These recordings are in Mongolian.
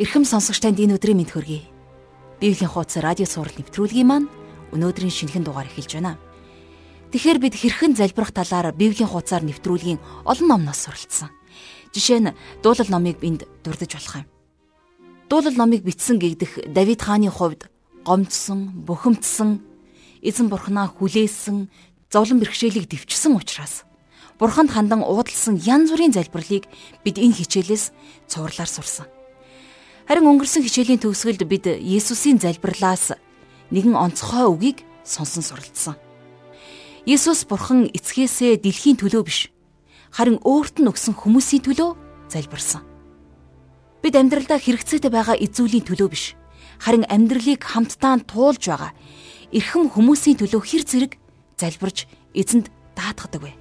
Ирхэм сонсогч танд энэ өдрийн мэд хөргий. Библийн хуудас радио сурал нэвтрүүлгийн маань өнөөдрийн шинэхэн дугаар эхэлж байна. Тэгэхээр бид хэрхэн залбирах талаар Библийн хуудасаар нэвтрүүлгийн олон номноос суралцсан. Жишээ нь дуулал номыг энд дурдж болох юм. Дуулал номыг бичсэн гэгдэх Давид хааны хувьд гомдсон, бухимдсан, эзэн бурхнаа хүлээсэн, зовлон бэрхшээлийг дэвчсэн учраас бурханд хандан уудалсан янз бүрийн залбирлыг бид энэ хичээлээс цуурлаар сурсан. Харин өнгөрсөн хичээлийн төгсгөлд бид Есүсийн залбирлаас нэгэн онцгой үгийг сонсон суралцсан. Есүс бурхан эцгээсээ дэлхийн төлөө биш харин өөрт нь өгсөн хүмүүсийн төлөө залбирсан. Бид амьдралдаа хэрэгцээтэй байгаа эзүүлийн төлөө биш харин амьдралыг хамтдаа туулж байгаа эрхэм хүмүүсийн төлөө хэр зэрэг залбирж эзэнд даатгадаг вэ?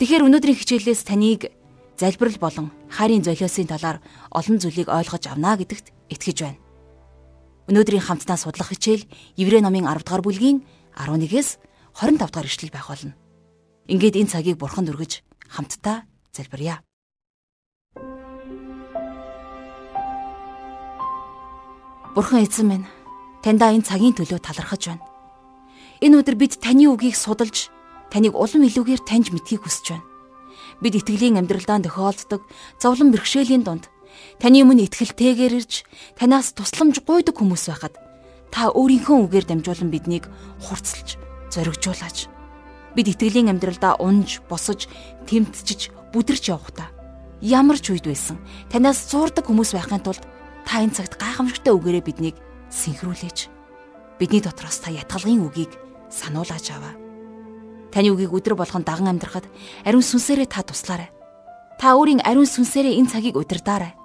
Тэгэхээр өнөөдрийн хичээлээс таныг залбирал болон хайрын золиосын талаар олон зүйлийг ойлгож авна гэдэгт итгэж байна. Өнөөдрийн хамтдаа судлах хичээл Еврей номын 10 дугаар бүлгийн 11-ээс 25 дугаар ишлэл байх болно. Ингээд энэ цагийг бурханд өргөж хамтдаа залбирая. Бурхан эзэн минь, таньдаа энэ цагийн төлөө талархаж байна. Энэ өдөр бид таны үгийг судалж, таныг улам илүүгээр таньж мэдхийг хүсэж байна бид итгэлийн амьдралдаа тохиолддог зовлон бэрхшээлийн дунд таны өмнө итгэлтэйгээр ирж танаас тусламж гуйдаг хүмүүс байхад та өөрийнхөө үгээр дамжуулан биднийг хурцлж зоригжуулаач. Бид итгэлийн амьдралдаа унж, босож, тэмтчиж, бүдэрч явахдаа ямар ч үед байсан танаас зуурдаг хүмүүс байхын тулд та энэ цагт гайхамшигтай үгээрээ биднийг синхруулээч. Бидний дотроос та ятгалын үгийг сануулж аваа. Таны үгийг өдр болгон даган амьдрахад ариун сүнсээрээ та туслаарай. Та өөрийн ариун сүнсээрээ энэ цагийг удирдаарай.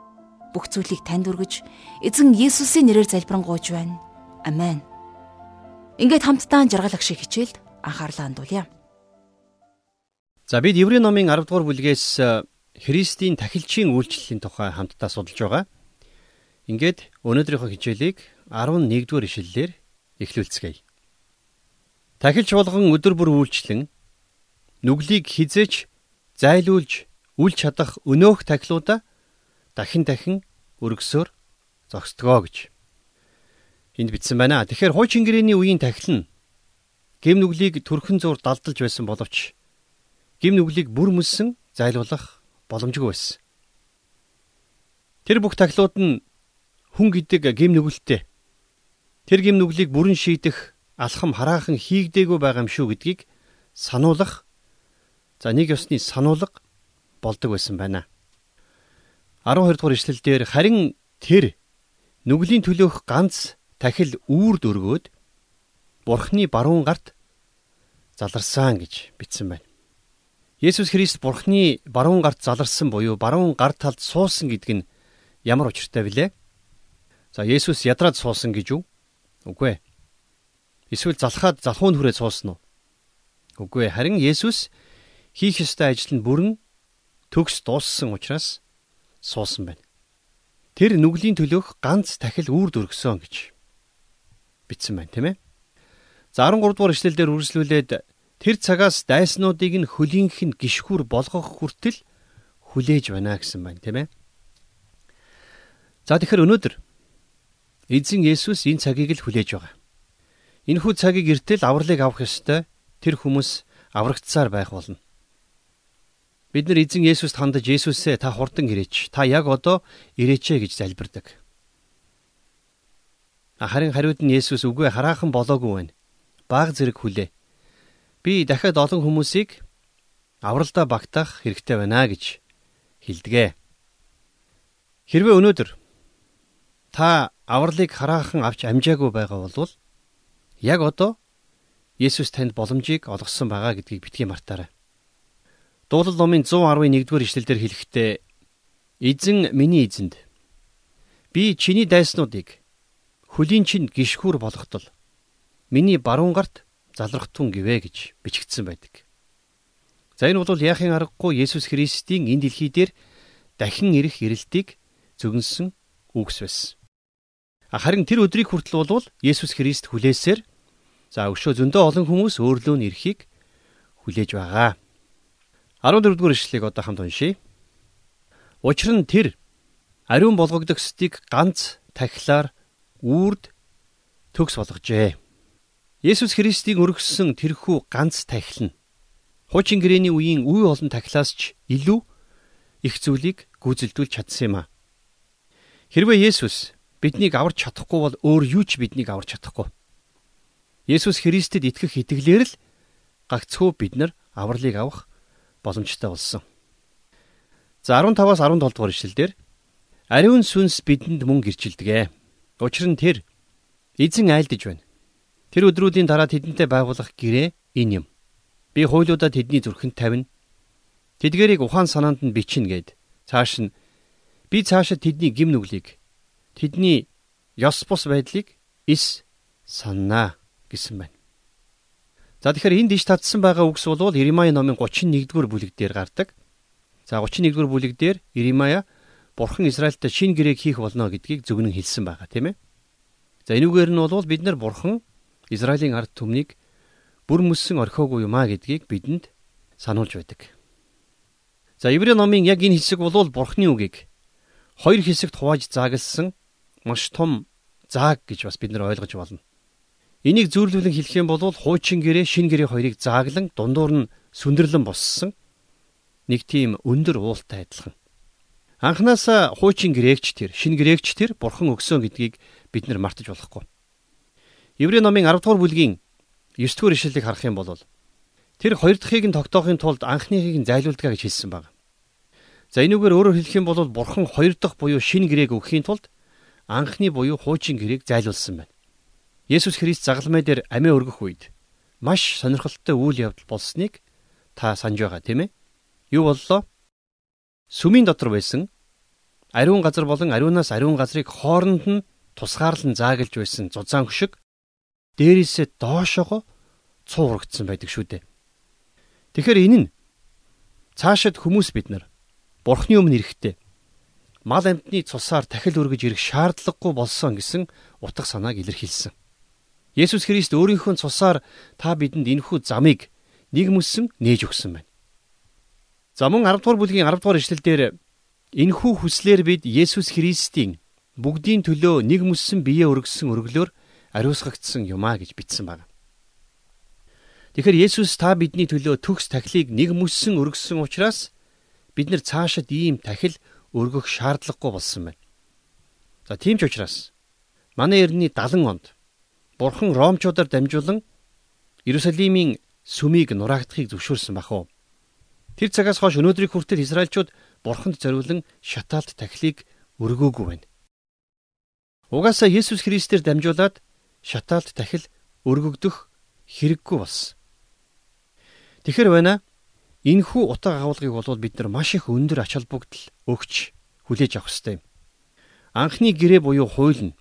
Бүх зүйлийг танд өргөж эзэн Есүсийн нэрээр залбирanгуйж байна. Амен. Ингээд хамтдаа жаргалах шиг хичээлд анхаарлаа хандуулъя. За бид Еврей номын 10 дугаар бүлгээс э, Христийн тахилчийн үйлчлэлийн тухай хамтдаа судалж байгаа. Ингээд өнөөдрийнхөө хичээлийг 11 дугаар ишлэлээр эхлүүлцгээе. Тахилч болгон өдөр бүр үйлчлэн нүглийг хизээч зайлуулж үл чадах өнөөх тахилуудаа дахин дахин өргөсөөр зогсдгоо гэж энд бичсэн байна. Тэгэхээр хуучин гэрээний үеийн тахил нь гим нүглийг төрхөн зур далдалж байсан боловч гим нүглийг бүр мөссөн зайлуулах боломжгүй байсан. Тэр бүх тахилууд нь хүн гэдэг гим нүгэлтэй. Тэр гим нүглийг бүрэн шийдэх алхам хараахан хийгдээгүй байгаа юм шүү гэдгийг сануулах за нэг ёсны сануулга болдог байсан байна. 12 дугаар ишлэлдэр харин тэр нүглийн төлөөх ганц тахил үүрд өргөөд Бурхны баруун гарт заларсан гэж бичсэн байна. Есүс Христ Бурхны баруун гарт заларсан буюу баруун гар талд суусан гэдэг нь ямар учиртай вүлээ? За Есүс ядраад суусан гэж үү? Үгүй ээ. Эсвэл залхаад залхуунд хүрээ суусан уу? Үгүй ээ, харин Есүс хийх ёстой ажил нь бүрэн төгс дууссан учраас суусан байна. Тэр нүглийн төлөөх ганц тахил үрд өргөсөн гэж бичсэн байна, тийм ээ. За 13 дугаар эшлэлдэр үргэлжлүүлээд тэр цагаас дайснуудыг нь хөлийнх нь гიშгүр болгох хүртэл хүлээж байна гэсэн байна, тийм ээ. За тэгэхээр өнөөдөр эзэн Есүс энэ цагийг л хүлээж байгаа. Энэхүү цагийг эртэл авралыг авах ёстой тэр хүмүүс аврагдсаар байх болно. Бид нар эзэн Есүст хандаж Есүсээ та хурдан ирээч. Та яг одоо ирээч гэж залбирдаг. Харин хариуд нь Есүс үгүй хараахан болоогүй байна. Баг зэрэг хүлээ. Би дахиад олон хүмүүсийг авралдаа багтаах хэрэгтэй байна гэж хэлдэгэ. Хэрвээ өнөөдөр та авралыг хараахан авч амжаагүй байгаа бол яг одоо Есүс танд боломжийг олгосон байгаа гэдгийг битгий мартаарай. Дуулал номын 111-р ишлэлдэр хэлэхдээ Эзэн миний эзэнд би чиний дайснуудыг хөлийн чинд гიშгүүр болгохтол миний баруун гарт залрахтун гэвэ гэж бичигдсэн байдаг. За энэ бол яахын аргагүй Есүс Христийн энэ дэлхий дээр дахин ирэх ирэлтийг зөвнсөн үгс байсан. Харин тэр өдрийг хүртэл бол Есүс Христ хүлээсээр За өшөө зөндөө олон хүмүүс өөрлөө нь эрхийг хүлээж байгаа. 14 дугаар ишлэгийг одоо хамт уншийе. Учир нь тэр ариун болгогдох стыг ганц тахилаар үрд төгс болгожээ. Есүс Христийг өргөссөн тэрхүү ганц тахил нь хуучин гэрээний үеийн үе олон тахилаас ч илүү их зүйлийг гүйцэлдүүлж чадсан юм а. Хэрвээ Есүс биднийг аварч чадахгүй бол өөр юу ч биднийг аварч чадахгүй. Есүс Христэд итгэх итгэлээр л гагцхүү бид нар авралыг авах боломжтой болсон. За 15-аас 17 дугаар ишлэлдэр ариун сүнс бидэнд мөн гэрчилдэг. Учир нь тэр эзэн айлдж байна. Тэр өдрүүдийн дараа тэдэнтэй байгуулах гэрээ энэ юм. Би хуйлуудаа тэдний зүрхэнд тавина. Тэдгэрийг ухаан санаанд нь бичнэ гэд. Цааш нь би цаашаа тэдний гим нүглийг тэдний ёс бус байдлыг ис саннаа гэсэн байна. За тэгэхээр энд иш татсан байгаа үгс бол Иремая номын 31-р бүлэг дээр гардаг. За 31-р бүлэг дээр Иремая Бурхан Израильтай шин гэрээг хийх болно гэдгийг зөвгнөн хэлсэн байгаа тийм ээ. За энүүгээр нь бол бид нар Бурхан Израилийн ард түмнийг бүр мөссөн орхиогүй юмаа гэдгийг бидэнд сануулж байдаг. За Иврэ номын яг энэ хэсэг бол Бурхны үгийг хоёр хэсэгт хувааж заагалсан маш том зааг гэж бас бид нар ойлгож болно. Энийг зүйрлүүлэн хэлэх юм бол хуучин гэрээ шин гэрээ хоёрыг зааглан дундуур нь сүндэрлэн боссон нэг тийм өндөр уултай адилхан. Анханасаа хуучин грээгч тэр, шин грээгч тэр бурхан өгсөн гэдгийг бид нар мартаж болохгүй. Еврей номын 10 дугаар бүлгийн 9 дугаар ишлэлийг харах юм бол тэр хоёр дахьыг нь тогтоохын тулд анхныхыг нь зайлуулдгаа гэж хэлсэн байна. За энүүгээр өөрөөр хэлэх юм бол бурхан хоёр дахь буюу шинэ гэрээг өгөхийн тулд анхны буюу хуучин гэрээг зайлуулсан байна. Есүс Христ загалмай дээр амиа өргөх үед маш сонирхолтой үйл явдал болсныг та санаж байгаа тийм ээ? Юу боллоо? Сүмийн дотор байсан ариун газар болон ариунаас ариун газрыг хооронд нь тусгаарлан заагалж байсан зузаан хөшиг дээрээсээ доошоогоо цуурагдсан байдаг шүү дээ. Тэгэхээр энэ нь цаашид хүмүүс бид нар бурхны өмнө ирэхдээ мал амьтны цусаар дахил өргөж ирэх шаардлагагүй болсон гэсэн утга санааг илэрхийлсэн. Есүс Христ өөрийнхөө цусаар та бидэнд энэхүү замыг нэг мөсөн нээж өгсөн байна. За мөн 10 дугаар бүлгийн 10 дугаар ишлэлдэр энэхүү хүслээр бид Есүс Христийн бүгдийн төлөө нэг мөссөн биеэ өргөссөн өргөлөөр ариусгагдсан юмаа гэж бичсэн байна. Тэгэхээр Есүс та бидний төлөө төгс тахилыг нэг мөссөн өргөссөн учраас бид нар цаашид ийм тахил өргөх шаардлагагүй болсон байна. За тийм ч учраас манай эртний 70 онд Бурхан Ромчуудаар дамжуулан Иерусалимийн сүмийг нураагдахыг зөвшөөрсөн бах уу. Тэр цагаас хойш өнөөдрийг хүртэл Израильчууд Бурханд зориулан шатаалт тахилыг өргөөгүй байна. Угаасаа Есүс Христээр дамжуулаад шатаалт дахил өргөгдөх хэрэггүй болсон. Тэгэхэр байна. Энэхүү утга агуулгыг бол бид нар маш их өндөр ач холбогдол өгч хүлээж авах ёстой юм. Анхны гэрээ буюу хууль нь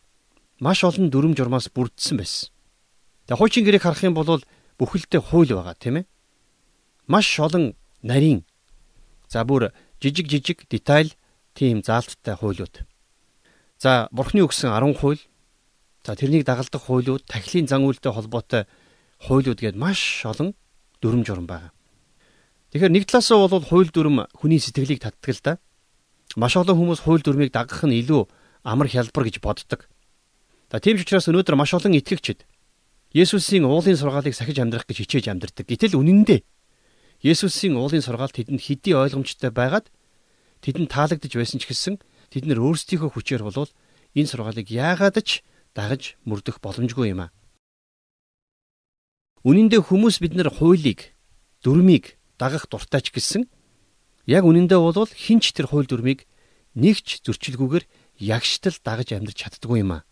маш олон дүрм журмаас бүрдсэн байсан. Тэгээ хуучин гэрээг харах юм бол бүхэлдээ хууль байгаа тийм ээ. Маш олон нарийн за бүр жижиг жижиг деталь тийм заалттай хуулиуд. За бурхны өгсөн 10 хууль За тэрнийг дагалдах хуулиуд, тахилын зан үйлтэй холбоотой хуулиуд гээд маш олон дүрм журм байгаа. Тэгэхээр нэг талаасаа бол хууль дүрм хүний сэтгэлийг татдаг л да. Маш олон хүмүүс хууль дүрмийг дагах нь илүү амар хялбар гэж боддог. За тийм ч учраас өнөөдөр маш олон итгэгчид Есүсийн уулын сургаалыг сахиж амьдрах гэж хичээж амьдардаг. Гэтэл үнэн дээр Есүсийн уулын сургаал тэдэнд хэдий ойлгомжтой байгаад тэдэнд таалагдж байсан ч гэсэн тэд нар өөрсдийнхөө хүчээр болвол энэ сургаалыг яагаад ч дагаж мөрдөх боломжгүй юм а. Үнэн дээр хүмүүс бид нар хуулийг, дүрмийг дагах дуртай ч гэсэн яг үнэн дээр бол хинч тэр хууль дүрмийг нэгч зөрчилгүйгээр ягштал дагаж амьдрч чаддгүй юм а.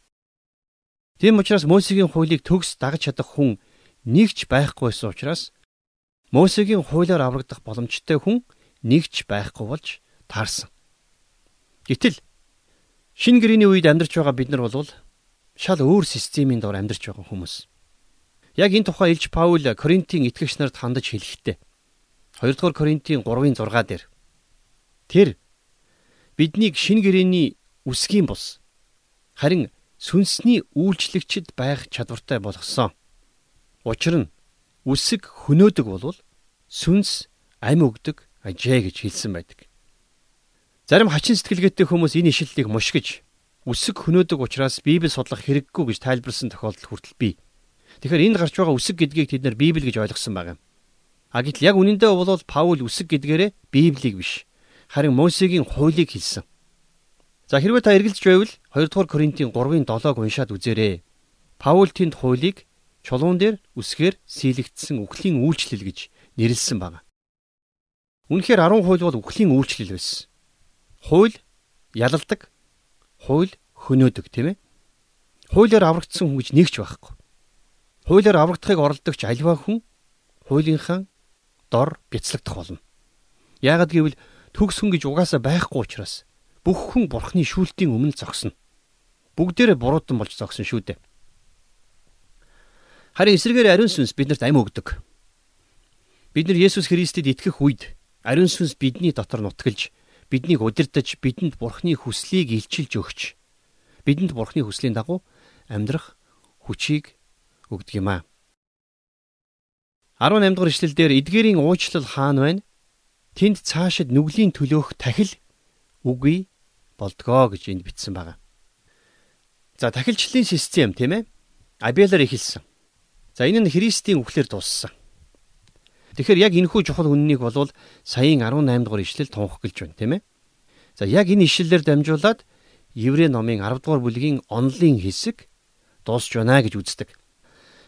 Тийм учраас Мосегийн хуулийг төгс дагаж чадах хүн нэгч байхгүй байсан учраас Мосегийн хуулиар аврагдах боломжтой хүн нэгч байхгүй болж таарсан. Гэтэл шинэ гэрээний үед амьдарч байгаа бид нар бол шал өөр системийн дор амьдарч байгаа хүмүүс. Яг энэ тухай Илж Паул Коринтын итгэгч нарт хандаж хэлэхдээ 2 дугаар Коринтын 3-ын 6 дээр тэр биднийг шин гэрээний үсгийн бус харин сүнсний үйлчлэгчд байх чадвартай болгосон. Учир нь үсэг хөнөөдөг болвол сүнс ам өгдөг ажээ гэж хэлсэн байдаг. Зарим хачин сэтгэлгээтэй хүмүүс энэ ишлэлийг мушгиж үсэг хөнөөдөг учраас Библи судлах хэрэггүй гэж тайлбарсан тохиолдол хүртэл бий. Тэгэхээр энд гарч байгаа үсэг гэдгийг тэд нэр Библи гэж ойлгосон байгаа юм. А гэтэл яг үнэндээ бол Паул үсэг гэдгээрээ Библийг биш харин Мосегийн хуулийг хэлсэн. За хэрвээ та эргэлж байвал 2 дугаар Коринтын 3-ын 7-г уншаад үзээрэй. Паул тэнд хуулийг чулуун дээр үсгээр сийлэгдсэн үхлийн үйлчлэл гэж нэрлсэн байна. Үнэхээр 10 хууль бол үхлийн үйлчлэл байсан. Хууль ялалдаг, хууль хөнөөдөг тийм ээ. Хуулиар аврагдсан хүн гэж нэгч байхгүй. Хуулиар аврагдахыг оролдогч альва хүн хуулийнхаа дор бяцлагдах болно. Яагад гэвэл төгс хүн гэж угаасаа байхгүй учраас бүх хүн бурхны шүүлтийн өмнө зогсно. Бүгдээрээ буруудан болж зогсон шүү дээ. Харин эсрэгээр ариун сүнс биднэрт ам өгдөг. Бид нар Есүс Христэд итгэх үед ариун сүнс бидний дотор нутгалж биднийг удирдах, бидэнд Бурхны хүслийг илчилж өгч бидэнд Бурхны хүслийн дагуу амьдрах хүчийг өгдөг юм аа. 18 дугаар ишлэлдэр эдгээрийн уучлал хаана байна? Тэнд цаашид нүглийн төлөөх тахил үгүй болдгоо гэж энд бичсэн байна. За тахилчлалын систем тийм ээ. Абелаар эхэлсэн. За энэ нь Христийн үхлээр дууссан. Тэгэхээр яг энэхүү чухал үннийг болвол саяын 18 дугаар ишлэл тунх гэлж байна тийм ээ. За яг энэ ишлэлээр дамжуулаад Еврей номын 10 дугаар бүлгийн онлын хэсэг дуусч байна гэж үздэг.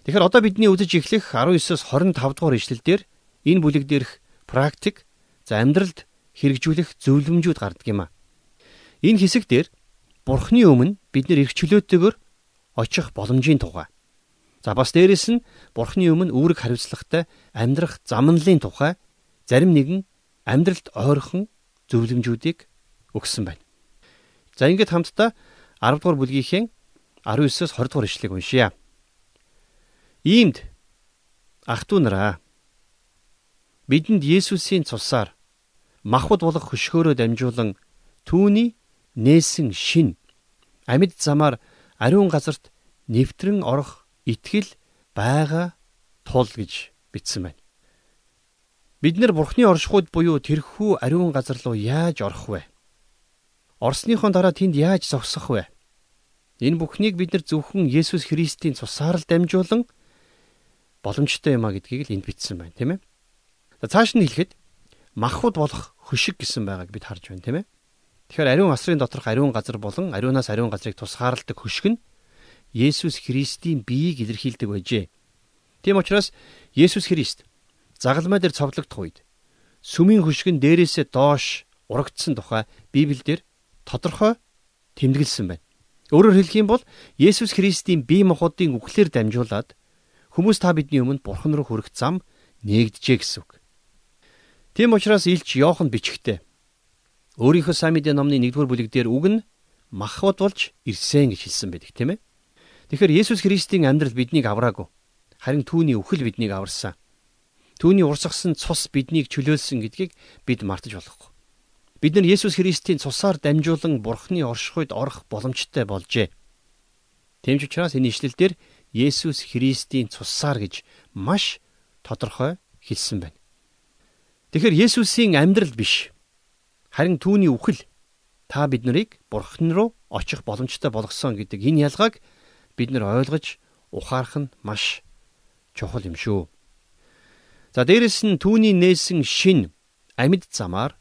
Тэгэхээр одоо бидний үзэж эхлэх 19-с 25 дугаар ишлэлдэр энэ бүлэг дээрх практик за амьдралд хэрэгжүүлэх зөвлөмжүүд гардаг юм а. Энэ хэсэг дээр Бурхны өмнө бид нэр их чөлөөтэйгээр очих боломжийн тухай За бас дээрэс нь Бурхны өмнө үүрэг хариуцлагатай амьдрах замналын тухай зарим нэгэн амьдралд ойрхон зөвлөмжүүдийг өгсөн байна. За ингээд хамтдаа 10 дугаар бүлгийнхээ 19-с 20 дугаар ишлэгийг уншъя. Иймд ах トゥ нараа бидэнд Есүсийн цусаар махбод болох хөшгөөрөө дамжуулан түүний нээсэн шин амьд замаар ариун газарт нэвтрэн орох итгэл байгаа тул гэж бичсэн байна. Бид нэр Бурхны оршихуйд буюу тэрхүү ариун газар руу яаж орох вэ? Орсныхон дараа тэнд яаж зогсох вэ? Энэ бүхнийг бид нар зөвхөн Есүс Христийн цусаар л дамжуулан боломжтой юм а гэдгийг л энд бичсэн байна, тийм ээ. За цааш нь хэлэхэд махбод болох хөшиг гэсэн байгааг бид харж байна, тийм ээ. Тэгэхээр ариун асрын доторх ариун газар болон ариунаас ариун газрыг тусгаарладаг хөшиг нь Есүс Христийн биеийг илэрхийлдэг байжээ. Тийм учраас Есүс Христ загалмай дээр цовдлогдох үед сүмийн хөшгөн дээрээсээ доош урагдсан тухай Библиэлд тодорхой тэмдэглэсэн байна. Өөрөөр хэлэх юм бол Есүс Христийн бие махбодын үхлээр дамжуулаад хүмүүс та бидний өмнө Бурхан руу хүрэх зам нээгдэжээ гэсэн үг. Тийм учраас Илч Иохан бичгтээ өөрийнхөө сайн мэдээ номны 1-р бүлэг дээр үг нь махбод болж ирсэн гэж хэлсэн байдаг тийм ээ. Тэгэхээр Есүс Христийн амьдрал биднийг авраагүй. Харин түүний үхэл биднийг аварсан. Түүний урсгасан цус биднийг чөлөөлсөн гэдгийг бид мартаж болохгүй. Бид нар Есүс Христийн цусаар дамжуулан Бурхны оршихуйд орох боломжтой болжээ. Тэмч учраас энэ ишлэлдэр Есүс Христийн цусаар гэж маш тодорхой хэлсэн байна. Тэгэхээр Есүсийн амьдрал биш. Харин түүний үхэл та бид нарыг Бурхан руу очих боломжтой болгосон гэдэг энэ ялгааг бид нар ойлгож ухаарах нь маш чухал юм шүү. За дээрэс нь түүний нээсэн шин амьд замаар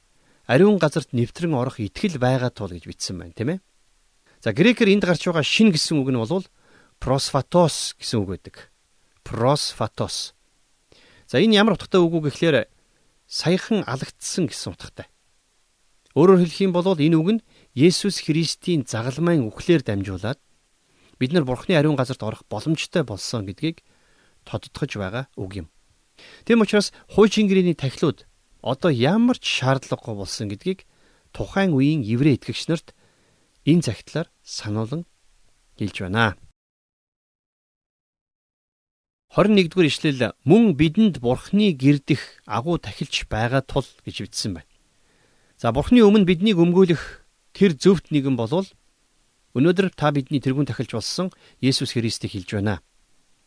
ариун газарт нэвтрэн орох итгэл байгаа тул гэж бичсэн байна, тийм ээ. За грекээр энд гарч байгаа шин гэсэн үг нь бол просфатос гэсэн үг байдаг. Просфатос. За энэ ямар утгатай үг үг гэхлээр саяхан алагдсан гэсэн утгатай. Өөрөөр хэлэх юм бол энэ үг нь Есүс Христийн загалмайн үхлээр дамжуулаад бид нар Бурхны ариун газарт орох боломжтой болсон гэдгийг тодтогч байгаа үг юм. Тэм учраас хуучин гэрээний тахилууд одоо ямар ч шаардлагагүй болсон гэдгийг тухайн үеийн еврей итгэгч нарт энэ загтлаар сануулan хэлж байна. 21-р ишлэл мөн бидэнд бурхны гэрдэх агуу тахилч байгаа тул гэж бичсэн байна. За бурхны өмнө биднийг өмгөөлөх тэр зөвхт нэгэн болвол Өнөөдөр та бидний тэрүүн тахилж болсон Есүс Христийг хэлж байна.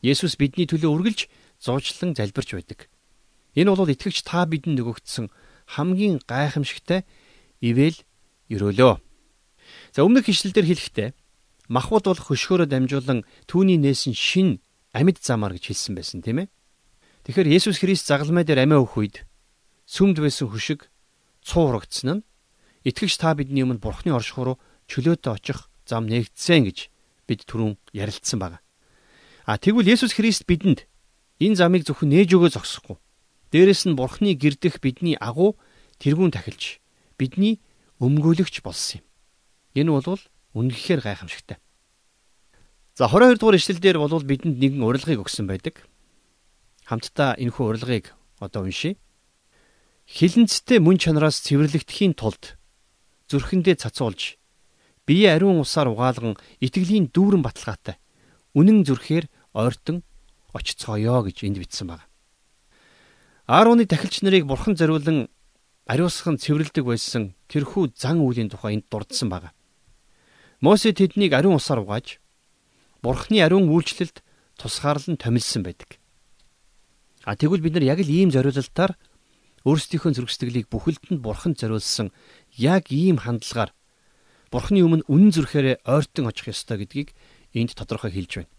Есүс бидний төлөө үргэлж зуучлан залбирч байдаг. Энэ бол итгэгч та бидэнд өгөгдсөн хамгийн гайхамшигтай ивэл өрөөлөө. За өмнөх ишлэлдэр хэлэхдээ махбод бол хөшгөөрөө дамжуулан түүний нээсэн шин амьд замаар гэж хэлсэн байсан тийм ээ. Тэгэхээр Есүс Христ загалмай дээр амиа өгөх үед сүмд байсан хөшиг цуурагдсан нь итгэгч та бидний өмнө Бурхны орших руу чөлөөтэй очих зам нээгдсэн гэж бид түрүүн ярилцсан байна. А тэгвэл Есүс Христ бидэнд энэ замыг зөвхөн нээж өгөө зогсохгүй. Дээрэс нь Бурхны гэрдэх бидний агуу тэргүүн тахилж бидний өмгөөлөгч болсон юм. Энэ бол үнэхээр гайхамшигтай. За 22 дугаар ишлэлдэр бол бидэнд нэгэн урилгыг өгсөн байдаг. Хамтдаа энэхүү урилгыг одоо уншийе. Хилэнцтэй мөн чанараас цэвэрлэгдэхийн тулд зүрхэндээ цацуулж бие ариун усаар угаалган итгэлийн дүүрэн баталгаатай үнэн зүрхээр ойртон очицгоё гэж энд бичсэн байна. Аароны тахилч нарыг бурхан зориулан ариусхан цэвэрлдэг байсан тэрхүү зан үйлийн тухай энд дурдсан байна. Мосе тэднийг ариун усаар угааж Бурхны ариун үйлчлэлд тусгаарлан томилсон байдаг. А тэгвэл бид нар яг л ийм зориулалтаар өөрсдийнхөө зөргсдөглийг бүхэлд нь Бурханд зориулсан яг ийм хандлагаар Бурхны өмнө үнэн зүрхээрээ ойртон очих ёстой гэдгийг энд тодорхой хэлж байна.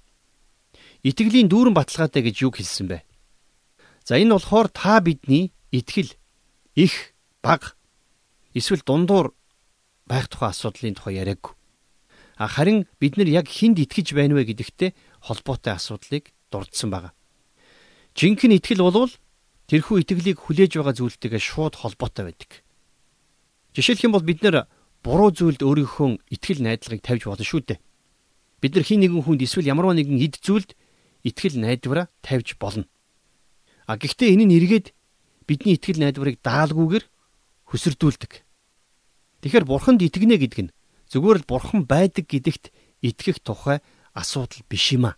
Итгэлийн дүүрэн баталгаатай гэж юу хэлсэн бэ? За энэ болохоор та бидний итгэл их баг эсвэл дундуур байх тухай асуудлын тухай яриаггүй харин бид нар яг хүнд итгэж байна вэ гэдэгтээ холбоотой асуудлыг дурдсан байна. Жинхэнэ итгэл болвол тэрхүү итгэлийг хүлээж байгаа зүйлтэйгээ шууд холбоотой байдаг. Жишээлх юм бол бид нар буруу зүйлд өөрийнхөө итгэл найдлагыг тавьж болно шүү дээ. Бид нар хин нэгэн хүнд эсвэл ямарваа нэгэн эд зүйлд итгэл найдвараа тавьж болно. А гэхдээ энэ нь эргээд бидний итгэл найдварыг даалгүйгээр хөсөрдүүлдэг. Тэгэхээр бурханд итгэнэ гэдэг нь Зүгээр л бурхан байдаг гэдэгт итгэх тухай асуудал биш юм а.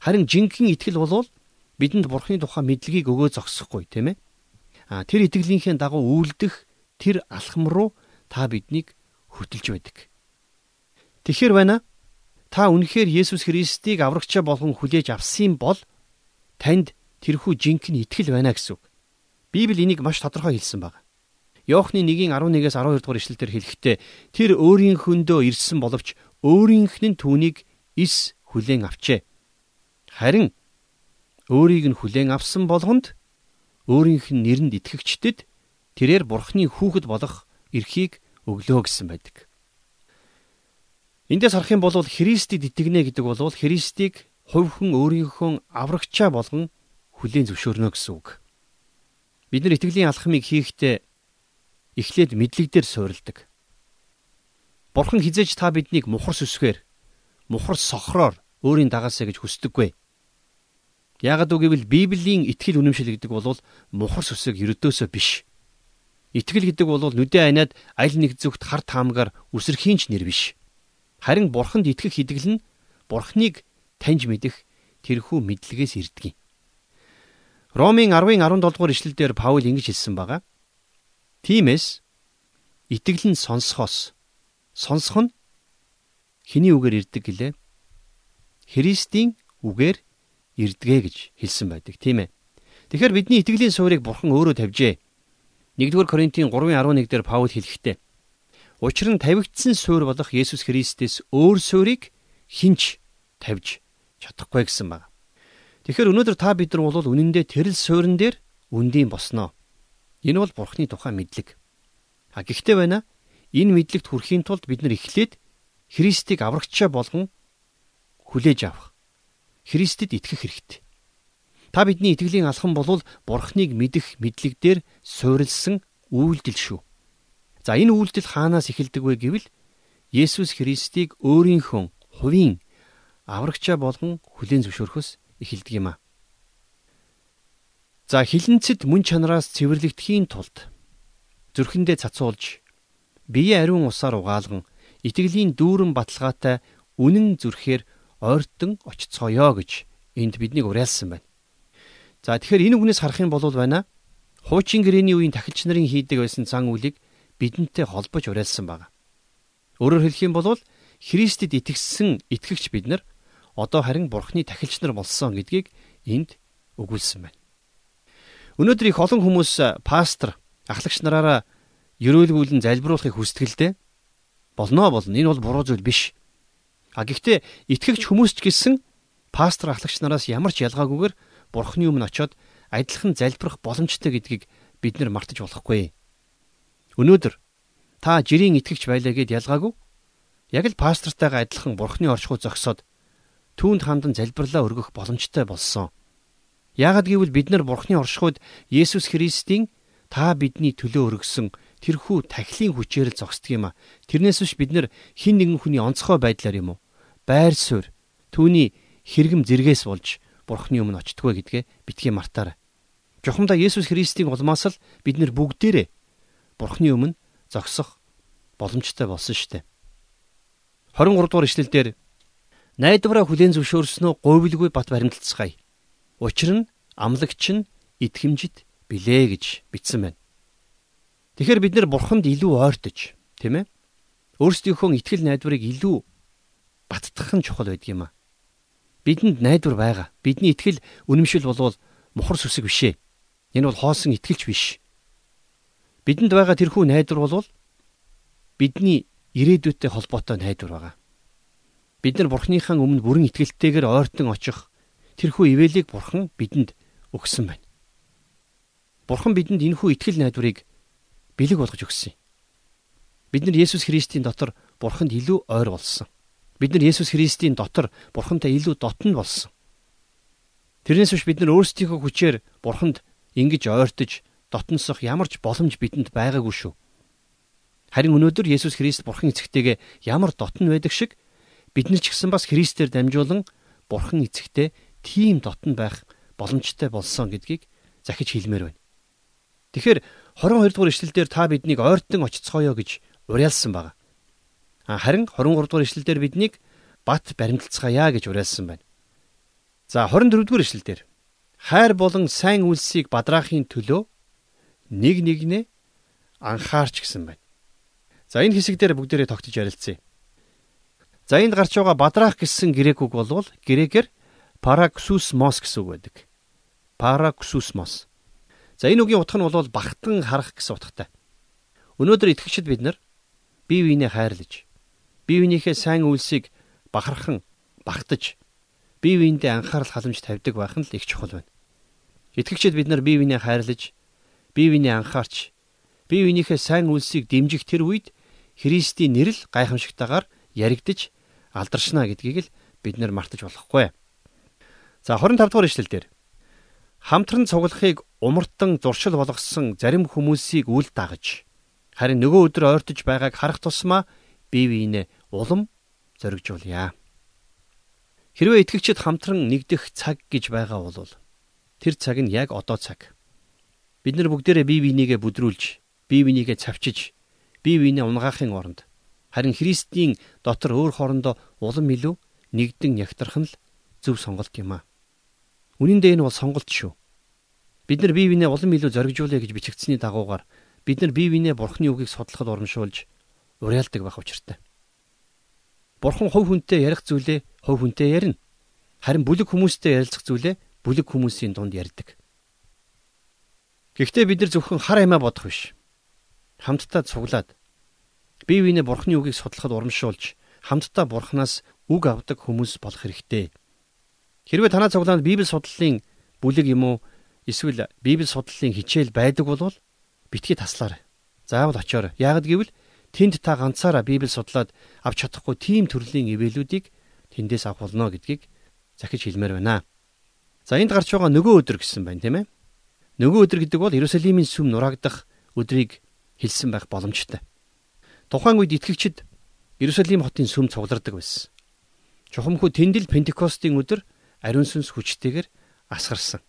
Харин жинхэнэ итгэл болвол бидэнд бурханы тухай мэдлэгийг өгөө зогсохгүй тийм ээ. А тэр итгэлийнхээ дагуу үйлдэх тэр алхам руу та биднийг хөтөлж байдаг. Тэгэхэр байна. Та үнэхээр Есүс Христийг аврагчаа болгон хүлээж авсан бол танд тэрхүү жинхэнэ итгэл байна гэсэн үг. Библи энийг маш тодорхой хэлсэн байна. Йоохны 1-ийн 11-ээс 12 дугаар ишлэлээр хэлэхдээ тэр өөрийнхөндөө ирсэн боловч өөрийнх нь түүнийг ис хүлээн авчээ. Харин өөрийг нь хүлээн авсан болгонд өөрийнх нь нэрэнд итгэгчдэд тэрээр бурхны хүүхэд болох эрхийг өглөө гэсэн байдаг. Эндээс харах юм бол Христэд итгэнэ гэдэг бол Христийг хувьхан өөрийнхөө аврагчаа болгон хүлээн зөвшөөрнө гэсэн үг. Бид нар итгэлийн алхмыг хийхдээ эхлээд мэдлэг дээр суурилдаг. Бурхан хизээж та биднийг мухар сүсгээр мухар сохроор өөрийн дагаасаа гэж хүсдэггүй. Яагад үгүйвэл Библийн итгэл үнэмшил гэдэг бол мухар сүсэг ердөөсөө биш. Итгэл гэдэг бол нүдэн айнаад аль нэг зүгт хар таамгаар үсрэхийн ч нэр биш. Харин бурханд итгэх итгэл нь бурхныг таньж мэдэх тэрхүү мэдлэгээс ирдэг юм. Ромын 10-ын 17 дугаар ишлэлдэр Паул ингэж хэлсэн байгаа. Тиймээс итгэл нь сонсохоос сонсох нь хэний үгээр ирдэг гэлээ? Христийн үгээр ирдэгэ гэж хэлсэн байдаг тийм ээ. Тэгэхээр бидний итгэлийн суурийг бурхан өөрөө тавьжээ. 1-р Коринтын 3:11 дээр Паул хэлэхдээ Учир нь тавигдсан суурь болох Есүс Христэс өөр суурийг хинч тавьж чадахгүй гэсэн байна. Тэгэхээр өнөөдөр та бид нар бол үнэндээ тэрл суурин дээр үндийн босноо. Энэ бол Бурхны тухай мэдлэг. А гэхдээ байна энэ мэдлэгт хүрэхийн тулд бид нар эхлээд Христийг аврагчаа болгон хүлээж авах. Христэд итгэх хэрэгтэй. Та бидний итгэлийн алхам бол Бурхныг мэдэх мэдлэг дээр суурилсан үйлдэл шүү. За энэ үйлдэл хаанаас эхэлдэг вэ гэвэл Есүс Христийг өөрийнхөө хувийн аврагчаа болгон хүлээн зөвшөөрөхөс эхэлдэг юм а. За хилэнцэд мөн чанараас цэвэрлэгдэхийн тулд зүрхэндээ цацуулж бие ариун усаар угаалган итгэлийн дүүрэн баталгаатай үнэн зүрхээр ойртон очицгоё гэж энд биднийг уриалсан байна. За тэгэхээр энэ үгнээс харах юм бол байна. Хуучин гэрээний үеийн тахилч нарын хийдэг байсан зан үйлийг бидэнтэй холбож уриалсан байна. Өөрөөр хэлэх юм бол Христэд итгэсэн итгэгч бид нар одоо харин Бурхны тахилч нар болсон гэдгийг энд өгүүлсэн байна. Өнөөдөр их олон хүмүүс пастор, ахлагч нараараа ерөөлгүүлэн залбируулахыг хүсдэгэлдэ болно болно. Энэ бол буруу зүйл биш. А гэхдээ итгэгч хүмүүс ч гэсэн пастор ахлагч нараас ямар ч ялгаагүйгээр бурхны өмнө очиод адилхан залбирах боломжтой гэдгийг бид нар мартаж болохгүй. Өнөөдөр та жирийн итгэгч байлаа гэд ялгаагүй. Яг л пастортайгаа адилхан бурхны оршихуй зогсоод түүнд хандан залбирлаа өргөх боломжтой болсон. Яагад гэвэл бид нар бурхны оршихуйд Есүс Христийн та бидний төлөө өргөсөн тэрхүү тахилын хүчээр л зогсдөг юм а. Тэрнээс биш бид нар хин нэгэн хүний онцгой байдлаар юм уу? Байр суурь түүний хэрэгм зэргээс болж бурхны өмнө очтгоо гэдгээ битгий мартаарай. Жухамдаа Есүс Христийн улмаас л бид нэр бүгдээрээ бурхны өмнө зогсох боломжтой болсон шүү дээ. 23 дугаар ишлэлдэр найдвараа хүлээн зөвшөөрснөө говьлгүй бат баримталцгаая. Учир нь амлагч нь итгэмжит билээ гэж бичсэн байна. Тэгэхээр бид нэр бурханд илүү ойртож, тийм ээ? Өөрсдийнхөө итгэл найдварыг илүү баттгах нь чухал байдаг юм аа. Бидэнд найдвар байгаа. Бидний итгэл үнэмшил болвол мухар сүсэг бишээ. Энэ бол хоосон итгэлч биш. Бидэнд байгаа тэрхүү найдвар болвол бидний ирээдүйтэй холбоотой найдвар байгаа. Бид нар Бурхныхаа өмнө бүрэн итгэлтэйгээр ойртон очих тэрхүү ивэлийг Бурхан бидэнд өгсөн байна. Бурхан бидэнд энэхүү итгэл найдварыг бэлэг болгож өгсөн юм. Бид нар Есүс Христийн дотор Бурханд илүү ойр болсон. Бид нар Есүс Христийн дотор Бурхантай илүү дотн болсон. Тэрнээс биш бид нар өөрсдийнхөө хүчээр Бурханд ингэж ойртож дотносох ямар ч боломж бидэнд байгаагүй шүү. Харин өнөөдөр Есүс Христ Бурхан эцэгтэйгээ ямар дотн байдаг шиг бид нар ч гэсэн бас Христээр дамжуулан Бурхан эцэгтэй тийм дотн байх боломжтой болсон гэдгийг захиж хэлмээр байна. Тэгэхээр 22 дугаар ишлэлдэр та биднийг ойртон очицгоё гэж уриалсан байна. Харин 23 дугаар ишлэлдэр биднийг бат баримталцгаая гэж уриалсан байна. За 24 дугаар ишлэлдэр хайр болон сайн үлсийг бадраахын төлөө нэг нэгнээ анхаарч гисэн байна. За энэ хэсэг дээр бүгдээрээ тогтож ярилцъя. За энд гарч байгаа бадраах гэсэн грек үг болвол грекээр параксусмос гэсэн үг байдаг. Параксусмос. За энэ үгийн утга нь бол багтан харах гэсэн утгатай. Өнөөдөр итгэгчид бид нар бие биенээ хайрлаж бие биенийхээ сайн үйлсийг бахархан багтаж бие биендээ анхаарал халамж тавьдаг байх нь л их чухал байна. Итгэгчид бид нар бие биенээ хайрлаж бие биенээ анхаарч бие биенийхээ сайн үйлсийг дэмжих тэр үед Христийн нэрэл гайхамшигтайгаар яригдж алдаршна гэдгийг л бид нар мартаж болохгүй. За 25 дугаар ишлэл дээр хамтран цуглахыг умартан зуршил болгосон зарим хүмүүсийг үл дагаж харин нөгөө өдөр ойртож байгааг харах тусмаа бие биенээ улам зоригжуулъя. Хэрвээ итгэгчид хамтран нэгдэх цаг гэж байгаа бол тэр цаг нь яг одоо цаг. Бид нар бүгдээрээ бие бинийгээ бүдрүүлж, бие бинийгээ цавчиж, бие биенээ унгаахын оронд харин Христийн дотор өөр хоорондоо улам илүү нэгдэн ягтрах нь л зөв сонголт юм аа. Үнэн дээр энэ бол сонголт шүү. Бид нар бие биенээ улам илүү зоригжуулъя гэж бичигдсэний дагуугаар бид нар бие биенээ Бурхны үгийг судлахад урамшуулж уриалдаг байх учиртай. Бурхан хувь хүнтэй ярих зүйлээ хувь хүнтэй ярина. Харин бүлэг хүмүүстэй ярилцах зүйлээ бүлэг хүмүүсийн дунд ярьдаг. Гэхдээ бид нар зөвхөн хар амиа бодох биш. Хамтдаа цуглаад бие биенээ Бурханы үгийг судлахад урамшуулж хамтдаа Бурханаас үг авдаг хүмүүс болох хэрэгтэй. Хэрвээ танаа цуглаанд Библи судлалын бүлэг юм уу эсвэл Библи судлалын хичээл байдаг бол битгий таслаарай. Заавал очиорой. Яагад гэвэл тэнд та ганцаараа Библийг судлаад авч чадахгүй тийм төрлийн ивэлүүдийг тэндээс авах болно гэдгийг захиж хэлмээр байна. За энд гарч байгаа нөгөө өдөр гэсэн байна тийм ээ. Нөгөө өдөр гэдэг бол Иерусалимийн сүм нураагдах өдрийг хэлсэн байх боломжтой. Тухайн үед итгэгчид Иерусалим хотын сүм цуглардаг байсан. Чухамхүү тэндэл Пентекостийн өдөр ариун сүнс хүчтэйгээр асгарсан.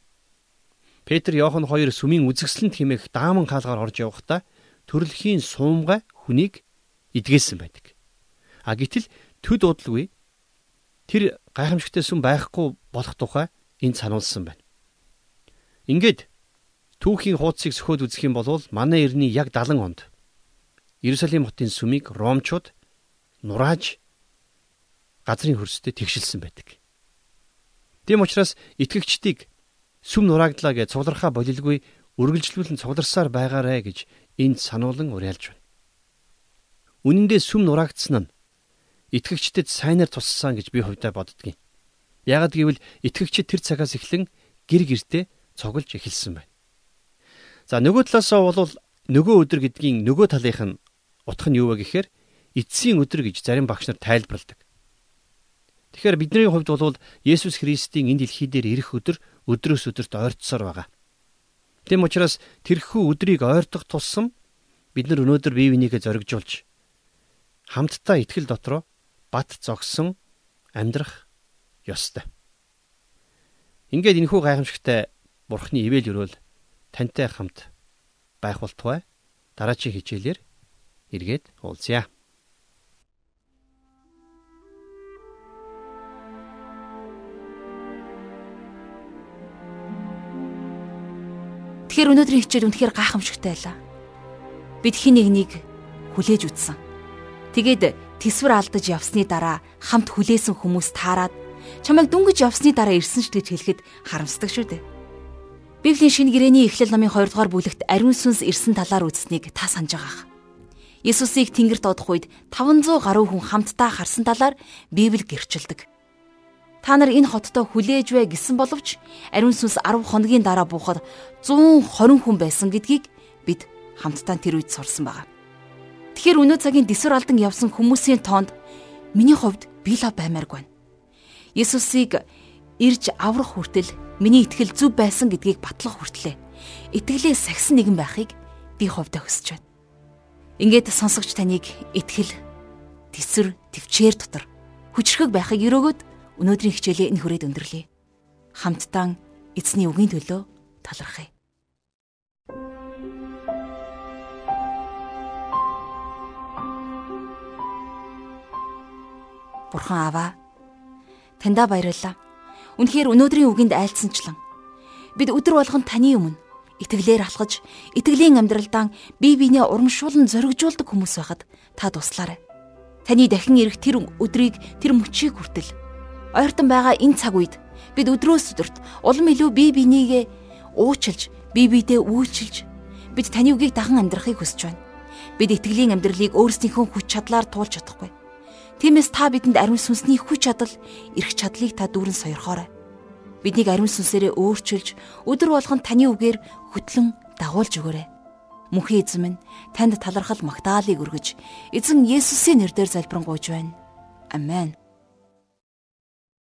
Петр Иохан хоёр сүмийн үзэсгэлэнт химээх дааман хаалгаар орж явахдаа төрөлхийн суумгай хүнийг эдгээсэн байдаг. А гítэл төд удалгүй тэр гайхамшигтай сүм байхгүй болох тухай энд сануулсан байна. Ингээд түүхийн хуудсыг сөхөөд үзэх юм бол манай эртний яг 70 онд Иерусалим хотын сүмийг ромчууд нурааж газрын хөрсдөд тэгшилсэн байдаг. Тийм учраас итгэгчдийг сүм нурааглаа гэж цуглархаа болилгүй үргэлжлүүлэн цугларсаар байгаарэ гэж энд сануулan уриалж байна. Үнэн дээр сүм нураагдсан нь итгэгчдэд сайнаар туссан гэж би хувьдаа боддгийн. Ягд гэвэл итгэгчид тэр цагаас эхлэн гэр гертэ цуглж эхэлсэн байна. За нөгөө талаасаа бол нөгөө өдөр гэдгийн нөгөө талынх нь утга нь юу вэ гэхээр эцсийн өдөр гэж зарим багш нар тайлбарладаг. Тэгэхээр бидний хувьд бол Есүс Христийн энэ дэлхий дээр ирэх өдөр өдрөөс өдөрт ойртсоор байгаа. Тэм учраас тэрхүү өдрийг ойртох тусам бид нар өнөөдөр бие бинийгээ зоригжуулж хамтдаа итгэл дотроо бат зогсон амьдрах ёстой. Ингээд энэхүү гайхамшигтай Бурхны ивэл өрөөл тантай хамт байх болтугай дараачийн хичээлээр эргээд уулзъя. Тэгэхээр өнөөдрийн хичээл үнэхээр гайхамшигтай байлаа. Бид хин нэг нэг хүлээж үтсэн. Тэгээд тэсвэр алдаж явсны дараа хамт хүлээсэн хүмүүс таарад чамайг дүнгиж явсны дараа ирсэн ч гэж хэлэхэд харамсдаг шүү дээ. Библийн шинэ гэрээний эхлэл номын 2 дугаар бүлэгт ариун сүнс ирсэн талаар үзснийг та санаж байгаах. Есүсийг тэнгэрт одох үед 500 гаруй хүн хамтдаа харсан талаар Библи гэрчилдэг. Та нар энэ хоттой хүлээж вэ гэсэн боловч ариун сүнс 10 хоногийн дараа буухад 120 хүн байсан гэдгийг бид хамтдаа тэр үед сурсан байгаа. Тэгэхээр өнөө цагийн дэсвэр алдан явсан хүмүүсийн тоонд миний хувьд би л баймааргүй байна. Есүсийг ирж аврах хүртэл миний итгэл зүв байсан гэдгийг батлах хүртлээ. Итгэлээ сахисан нэгэн байхыг би хувьдаа хүсэж байна. Ингээд сонсогч таныг итгэл, тэсвэр, төвчээр дотор хүчрхэг байхыг өрөөгд Өнөөдрийн хичээлээ энэ хүрээд өндөрлөе. Хамтдаа эзний үгийн төлөө талархъя. Бурхан аваа. Таньда баярлалаа. Үнэхээр өнөөдрийн үгэнд айлцсанчлан бид өдөр болгон таны өмнө итгэлээр алхаж, итгэлийн амьдралдаа бие биенээ урамшуулн зоригжуулдаг хүмүүс байхад та туслаарай. Таны дахин ирэх тэр өдрийг тэр мөчийг хүртэл ойртон байгаа энэ цаг үед бид өдрөөс өдөрт улам илүү бие бинийгээ уучлж, бие биедээ үйлчилж бид таны үгийг дахин амьдрахыг хүсэж байна. Бид итгэлийн амьдралыг өөрсдийнхөө хүч чадлаар туулж чадахгүй. Тиймээс та бидэнд ариун сүнсний хүч чадал, эрх чадлыг та дүүрэн сойрхоорой. Биднийг ариун сүнсээрээ өөрчилж, өдөр болгон таны үгээр хөтлөн дагуулж өгөөрэй. Мөнхийн эзэн минь танд талархал магтаалыг өргөж, эзэн Есүсийн нэрээр залбирanгуйж байна. Амен.